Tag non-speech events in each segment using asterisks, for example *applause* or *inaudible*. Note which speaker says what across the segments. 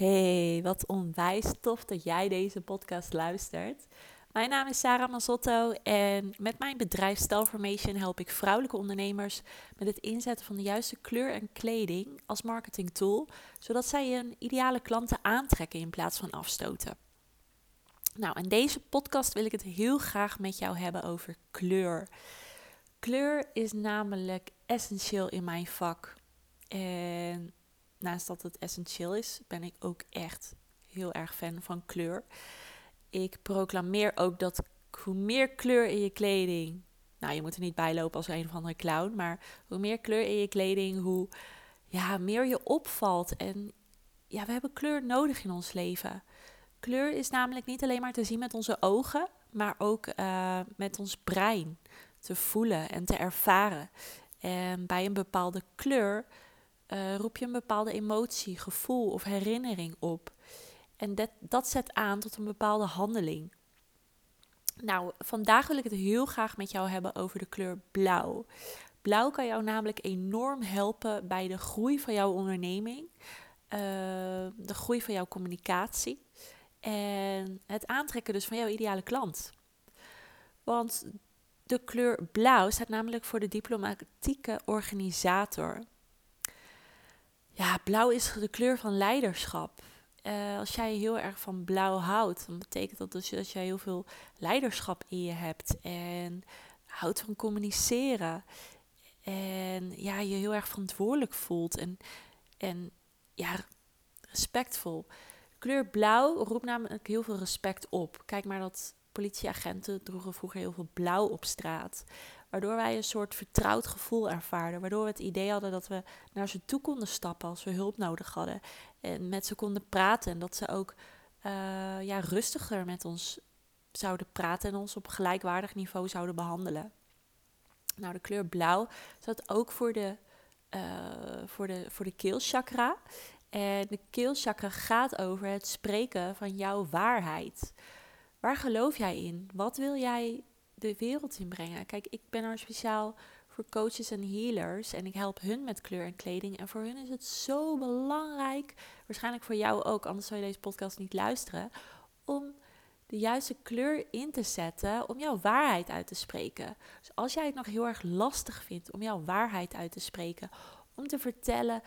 Speaker 1: Hey, wat onwijs tof dat jij deze podcast luistert. Mijn naam is Sarah Mazzotto en met mijn bedrijf Stelformation help ik vrouwelijke ondernemers met het inzetten van de juiste kleur en kleding als marketingtool, zodat zij hun ideale klanten aantrekken in plaats van afstoten. Nou, in deze podcast wil ik het heel graag met jou hebben over kleur. Kleur is namelijk essentieel in mijn vak. En naast dat het essentieel is, ben ik ook echt heel erg fan van kleur. Ik proclameer ook dat hoe meer kleur in je kleding. Nou, je moet er niet bij lopen als een of andere clown. Maar hoe meer kleur in je kleding, hoe ja, meer je opvalt. En ja, we hebben kleur nodig in ons leven. Kleur is namelijk niet alleen maar te zien met onze ogen, maar ook uh, met ons brein te voelen en te ervaren. En bij een bepaalde kleur uh, roep je een bepaalde emotie, gevoel of herinnering op. En dat, dat zet aan tot een bepaalde handeling. Nou, vandaag wil ik het heel graag met jou hebben over de kleur blauw. Blauw kan jou namelijk enorm helpen bij de groei van jouw onderneming, uh, de groei van jouw communicatie en het aantrekken dus van jouw ideale klant. Want de kleur blauw staat namelijk voor de diplomatieke organisator. Ja, blauw is de kleur van leiderschap. Uh, als jij heel erg van blauw houdt, dan betekent dat dus dat jij heel veel leiderschap in je hebt en houdt van communiceren. En ja, je heel erg verantwoordelijk voelt en, en ja, respectvol. Kleur blauw roept namelijk heel veel respect op. Kijk maar dat politieagenten droegen vroeger heel veel blauw op straat. Waardoor wij een soort vertrouwd gevoel ervaarden. Waardoor we het idee hadden dat we naar ze toe konden stappen als we hulp nodig hadden. En met ze konden praten. En dat ze ook uh, ja, rustiger met ons zouden praten en ons op gelijkwaardig niveau zouden behandelen. Nou, de kleur blauw staat ook voor de, uh, voor de, voor de keelchakra. En de keelchakra gaat over het spreken van jouw waarheid. Waar geloof jij in? Wat wil jij de wereld in brengen? Kijk, ik ben er speciaal voor coaches en healers en ik help hun met kleur en kleding. En voor hun is het zo belangrijk, waarschijnlijk voor jou ook, anders zou je deze podcast niet luisteren, om de juiste kleur in te zetten om jouw waarheid uit te spreken. Dus als jij het nog heel erg lastig vindt om jouw waarheid uit te spreken, om te vertellen,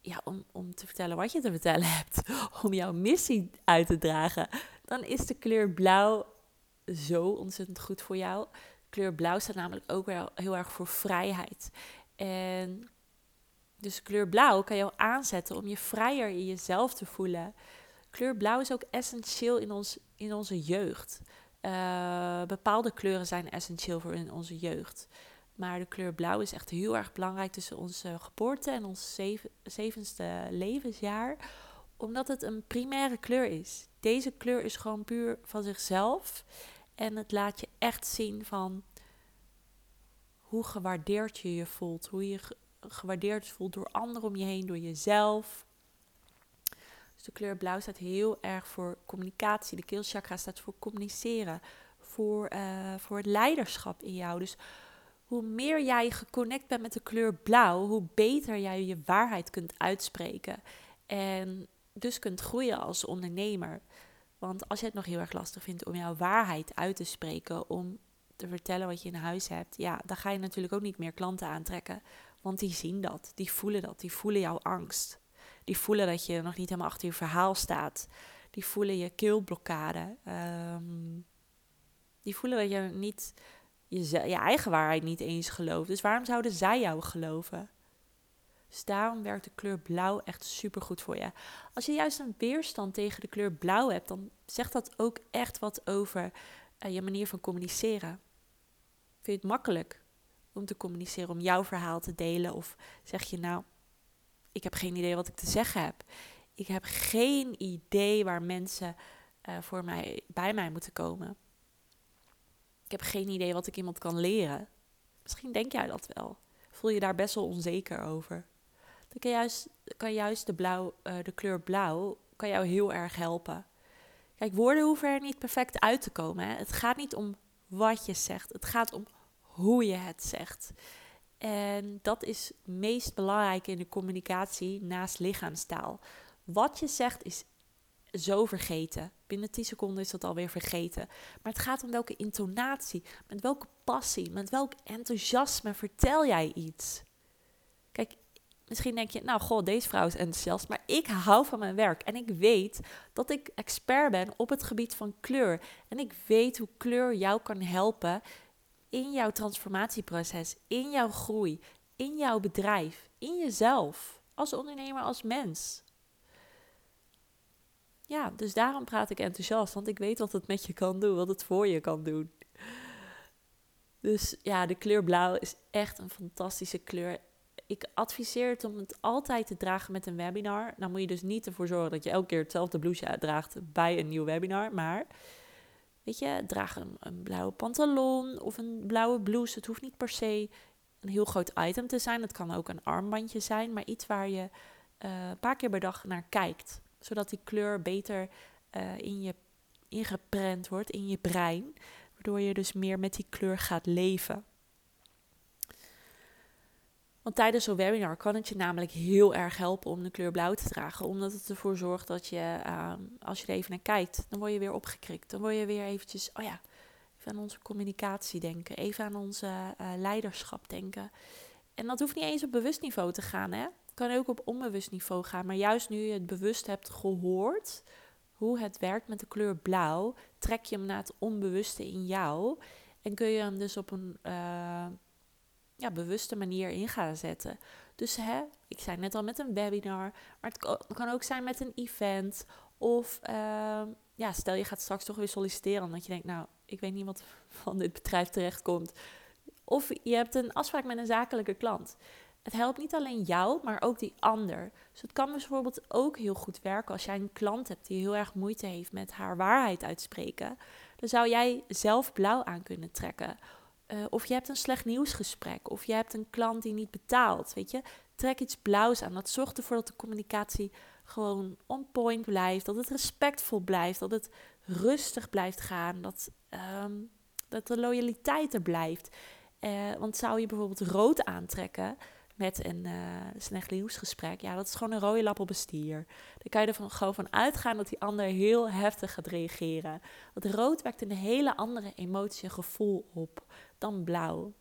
Speaker 1: ja, om, om te vertellen wat je te vertellen *laughs* hebt, om jouw missie uit te dragen, dan is de kleur blauw zo ontzettend goed voor jou. Kleur blauw staat namelijk ook wel heel erg voor vrijheid. En dus kleur blauw kan jou aanzetten om je vrijer in jezelf te voelen. Kleur blauw is ook essentieel in, ons, in onze jeugd. Uh, bepaalde kleuren zijn essentieel voor in onze jeugd. Maar de kleur blauw is echt heel erg belangrijk tussen onze geboorte en ons zeven, zevenste levensjaar. Omdat het een primaire kleur is. Deze kleur is gewoon puur van zichzelf. En het laat je echt zien van hoe gewaardeerd je je voelt. Hoe je gewaardeerd voelt door anderen om je heen, door jezelf. Dus de kleur blauw staat heel erg voor communicatie. De keelchakra staat voor communiceren. Voor, uh, voor het leiderschap in jou. Dus hoe meer jij geconnect bent met de kleur blauw, hoe beter jij je waarheid kunt uitspreken. En dus kunt groeien als ondernemer. Want als je het nog heel erg lastig vindt om jouw waarheid uit te spreken, om te vertellen wat je in huis hebt, ja, dan ga je natuurlijk ook niet meer klanten aantrekken. Want die zien dat, die voelen dat, die voelen jouw angst. Die voelen dat je nog niet helemaal achter je verhaal staat. Die voelen je keelblokkade. Um, die voelen dat je niet je, je eigen waarheid niet eens gelooft. Dus waarom zouden zij jou geloven? Dus daarom werkt de kleur blauw echt super goed voor je. Als je juist een weerstand tegen de kleur blauw hebt, dan zegt dat ook echt wat over uh, je manier van communiceren. Vind je het makkelijk om te communiceren, om jouw verhaal te delen? Of zeg je nou, ik heb geen idee wat ik te zeggen heb. Ik heb geen idee waar mensen uh, voor mij, bij mij moeten komen. Ik heb geen idee wat ik iemand kan leren. Misschien denk jij dat wel. Voel je daar best wel onzeker over dan kan juist, kan juist de, blauw, uh, de kleur blauw kan jou heel erg helpen. Kijk, woorden hoeven er niet perfect uit te komen. Hè. Het gaat niet om wat je zegt, het gaat om hoe je het zegt. En dat is het meest belangrijke in de communicatie naast lichaamstaal. Wat je zegt is zo vergeten. Binnen 10 seconden is dat alweer vergeten. Maar het gaat om welke intonatie, met welke passie, met welk enthousiasme vertel jij iets. Misschien denk je, nou goh, deze vrouw is enthousiast, maar ik hou van mijn werk en ik weet dat ik expert ben op het gebied van kleur. En ik weet hoe kleur jou kan helpen in jouw transformatieproces, in jouw groei, in jouw bedrijf, in jezelf, als ondernemer, als mens. Ja, dus daarom praat ik enthousiast, want ik weet wat het met je kan doen, wat het voor je kan doen. Dus ja, de kleur blauw is echt een fantastische kleur. Ik adviseer het om het altijd te dragen met een webinar. Dan moet je dus niet ervoor zorgen dat je elke keer hetzelfde blouseje draagt bij een nieuw webinar. Maar weet je, draag een, blauwe pantalon of een blauwe blouse. Het hoeft niet per se een heel groot item te zijn. Het kan ook een armbandje zijn, maar iets waar je uh, een paar keer per dag naar kijkt zodat die kleur beter uh, in je ingeprent wordt in je brein, waardoor je dus meer met die kleur gaat leven. Want tijdens zo'n webinar kan het je namelijk heel erg helpen om de kleur blauw te dragen. Omdat het ervoor zorgt dat je, uh, als je er even naar kijkt, dan word je weer opgekrikt. Dan word je weer eventjes, oh ja, even aan onze communicatie denken. Even aan onze uh, leiderschap denken. En dat hoeft niet eens op bewust niveau te gaan, hè kan ook op onbewust niveau gaan. Maar juist nu je het bewust hebt gehoord hoe het werkt met de kleur blauw, trek je hem naar het onbewuste in jou. En kun je hem dus op een uh, ja, bewuste manier in gaan zetten. Dus hè, ik zei net al met een webinar, maar het kan ook zijn met een event. Of uh, ja, stel je gaat straks toch weer solliciteren, omdat je denkt, nou, ik weet niet wat van dit bedrijf terechtkomt. Of je hebt een afspraak met een zakelijke klant het helpt niet alleen jou, maar ook die ander. Dus het kan bijvoorbeeld ook heel goed werken als jij een klant hebt die heel erg moeite heeft met haar waarheid uitspreken. Dan zou jij zelf blauw aan kunnen trekken. Uh, of je hebt een slecht nieuwsgesprek, of je hebt een klant die niet betaalt. Weet je, trek iets blauws aan. Dat zorgt ervoor dat de communicatie gewoon on point blijft, dat het respectvol blijft, dat het rustig blijft gaan, dat, um, dat de loyaliteit er blijft. Uh, want zou je bijvoorbeeld rood aantrekken, met een uh, slecht nieuwsgesprek. Ja, dat is gewoon een rode lap op een stier. Dan kan je er gewoon van uitgaan dat die ander heel heftig gaat reageren. Want rood wekt een hele andere emotie en gevoel op dan blauw.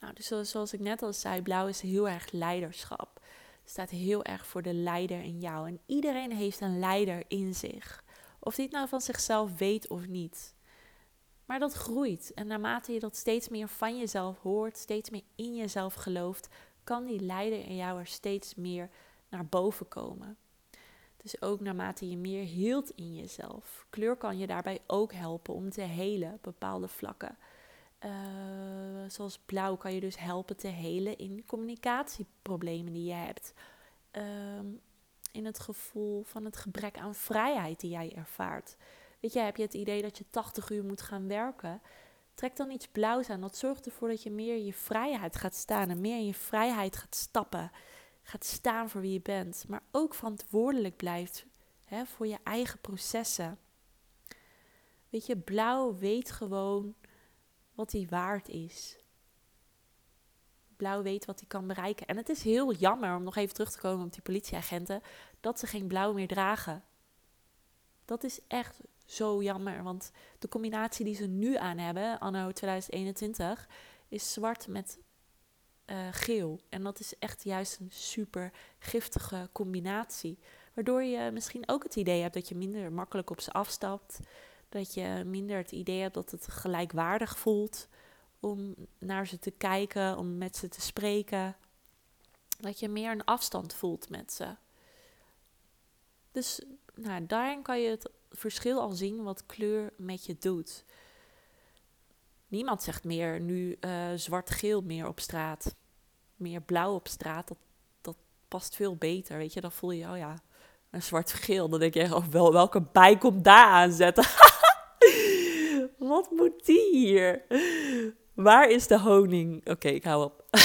Speaker 1: Nou, dus zoals ik net al zei, blauw is heel erg leiderschap. Staat heel erg voor de leider in jou. En iedereen heeft een leider in zich. Of die het nou van zichzelf weet of niet. Maar dat groeit. En naarmate je dat steeds meer van jezelf hoort, steeds meer in jezelf gelooft, kan die leider in jou er steeds meer naar boven komen. Dus ook naarmate je meer hield in jezelf. Kleur kan je daarbij ook helpen om te helen bepaalde vlakken. Uh, zoals blauw kan je dus helpen te helen in communicatieproblemen die je hebt. Uh, in het gevoel van het gebrek aan vrijheid die jij ervaart. Weet je, heb je het idee dat je 80 uur moet gaan werken? Trek dan iets blauws aan. Dat zorgt ervoor dat je meer in je vrijheid gaat staan en meer in je vrijheid gaat stappen. Gaat staan voor wie je bent, maar ook verantwoordelijk blijft hè, voor je eigen processen. Weet je, blauw weet gewoon wat hij waard is. Blauw weet wat hij kan bereiken. En het is heel jammer om nog even terug te komen op die politieagenten, dat ze geen blauw meer dragen. Dat is echt zo jammer. Want de combinatie die ze nu aan hebben, anno 2021, is zwart met uh, geel. En dat is echt juist een super giftige combinatie. Waardoor je misschien ook het idee hebt dat je minder makkelijk op ze afstapt. Dat je minder het idee hebt dat het gelijkwaardig voelt om naar ze te kijken, om met ze te spreken. Dat je meer een afstand voelt met ze. Dus nou, daarin kan je het verschil al zien wat kleur met je doet. Niemand zegt meer nu uh, zwart-geel meer op straat. Meer blauw op straat. Dat, dat past veel beter. Weet je, dan voel je, oh ja, een zwart-geel. Dan denk je, oh, wel, welke bij komt daar aanzetten? *laughs* Wat moet die hier? Waar is de honing? Oké, ik hou op. *laughs*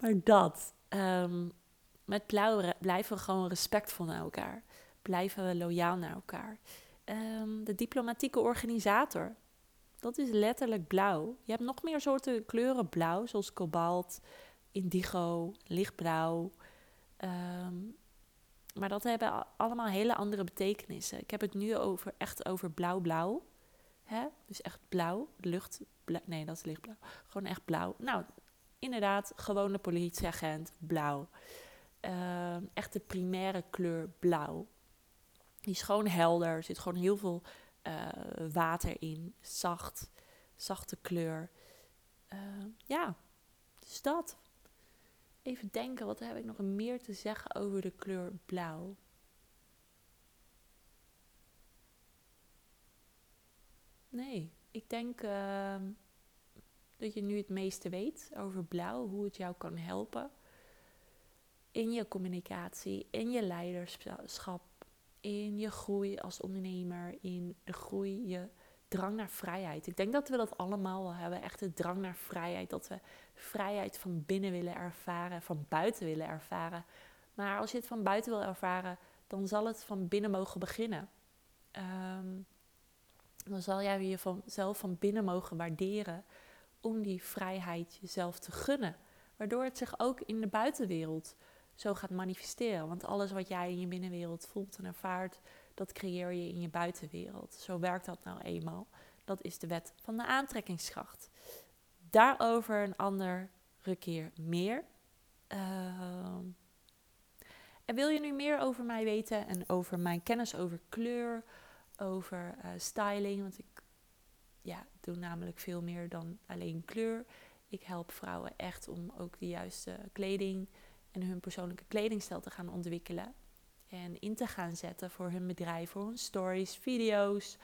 Speaker 1: maar dat. Um, met blauw blijven we gewoon respectvol naar elkaar blijven we loyaal naar elkaar. Um, de diplomatieke organisator, dat is letterlijk blauw. Je hebt nog meer soorten kleuren blauw, zoals kobalt, indigo, lichtblauw. Ehm, maar dat hebben allemaal hele andere betekenissen. Ik heb het nu over, echt over blauw-blauw. Dus echt blauw, lucht. nee, dat is lichtblauw. Gewoon echt blauw. Nou, inderdaad, gewone politieagent, blauw. Uh, echt de primaire kleur blauw. Die is gewoon helder. Er zit gewoon heel veel uh, water in. Zacht. Zachte kleur. Uh, ja, dus dat. Even denken, wat heb ik nog meer te zeggen over de kleur blauw? Nee, ik denk uh, dat je nu het meeste weet over blauw, hoe het jou kan helpen in je communicatie, in je leiderschap, in je groei als ondernemer, in de groei, je drang naar vrijheid. Ik denk dat we dat allemaal hebben, echt de drang naar vrijheid, dat we vrijheid van binnen willen ervaren, van buiten willen ervaren. Maar als je het van buiten wil ervaren, dan zal het van binnen mogen beginnen. Um, dan zal jij jezelf van binnen mogen waarderen om die vrijheid jezelf te gunnen. Waardoor het zich ook in de buitenwereld zo gaat manifesteren. Want alles wat jij in je binnenwereld voelt en ervaart, dat creëer je in je buitenwereld. Zo werkt dat nou eenmaal. Dat is de wet van de aantrekkingskracht. Daarover een andere keer meer. Ehm, en wil je nu meer over mij weten en over mijn kennis over kleur, over uh, styling? Want ik ja, doe namelijk veel meer dan alleen kleur. Ik help vrouwen echt om ook de juiste kleding en hun persoonlijke kledingstijl te gaan ontwikkelen. En in te gaan zetten voor hun bedrijf, voor hun stories, video's.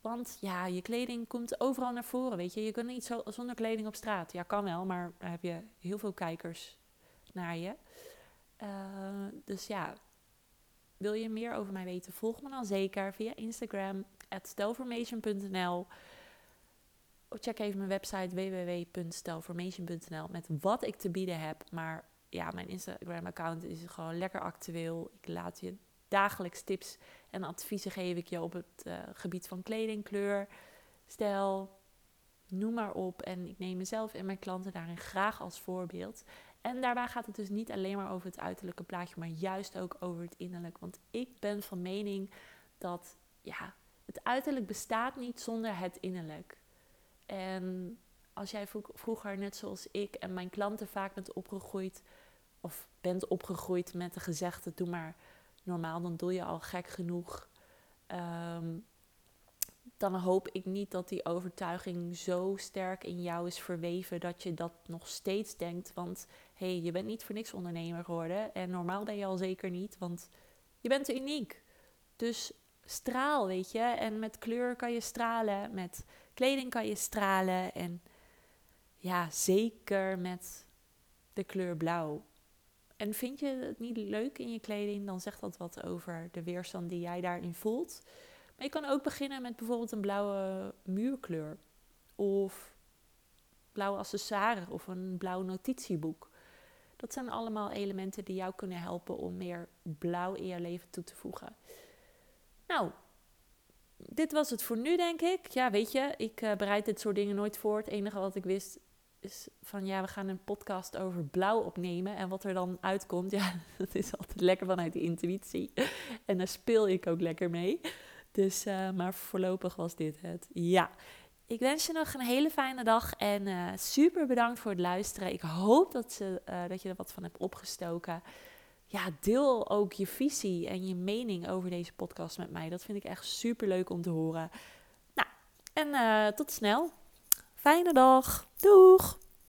Speaker 1: Want ja, je kleding komt overal naar voren, weet je. Je kunt niet zo zonder kleding op straat. Ja, kan wel, maar heb je heel veel kijkers naar je. Uh, dus ja, wil je meer over mij weten? Volg me dan zeker via Instagram, at Check even mijn website www.stelformation.nl met wat ik te bieden heb. Maar ja, mijn Instagram-account is gewoon lekker actueel. Ik laat je dagelijks tips en adviezen geef ik je op het uh, gebied van kleding, kleur, stijl, noem maar op. En ik neem mezelf en mijn klanten daarin graag als voorbeeld. En daarbij gaat het dus niet alleen maar over het uiterlijke plaatje, maar juist ook over het innerlijk. Want ik ben van mening dat ja, het uiterlijk bestaat niet zonder het innerlijk. En als jij vroeger, net zoals ik en mijn klanten vaak bent opgegroeid, of bent opgegroeid met de gezegde: doe maar normaal, dan doe je al gek genoeg. Ehm, dan hoop ik niet dat die overtuiging zo sterk in jou is verweven dat je dat nog steeds denkt. Want hé, hey, je bent niet voor niks ondernemer geworden. En normaal ben je al zeker niet, want je bent uniek. Dus straal, weet je. En met kleur kan je stralen, met kleding kan je stralen. En ja, zeker met de kleur blauw. En vind je het niet leuk in je kleding, dan zegt dat wat over de weerstand die jij daarin voelt. Maar je kan ook beginnen met bijvoorbeeld een blauwe muurkleur. Of blauwe accessoires of een blauw notitieboek. Dat zijn allemaal elementen die jou kunnen helpen om meer blauw in je leven toe te voegen. Nou, dit was het voor nu, denk ik. Ja, weet je, ik uh, bereid dit soort dingen nooit voor. Het enige wat ik wist is van ja, we gaan een podcast over blauw opnemen. En wat er dan uitkomt, ja, *laughs* dat is altijd lekker vanuit de intuïtie. *laughs* En daar speel ik ook lekker mee. Dus, uh, maar voorlopig was dit het. Ja. Ik wens je nog een hele fijne dag en uh, super bedankt voor het luisteren. Ik hoop dat, ze, uh, dat je er wat van hebt opgestoken. Ja, deel ook je visie en je mening over deze podcast met mij. Dat vind ik echt super leuk om te horen. Nou, en tot snel. Fijne dag. Doeg!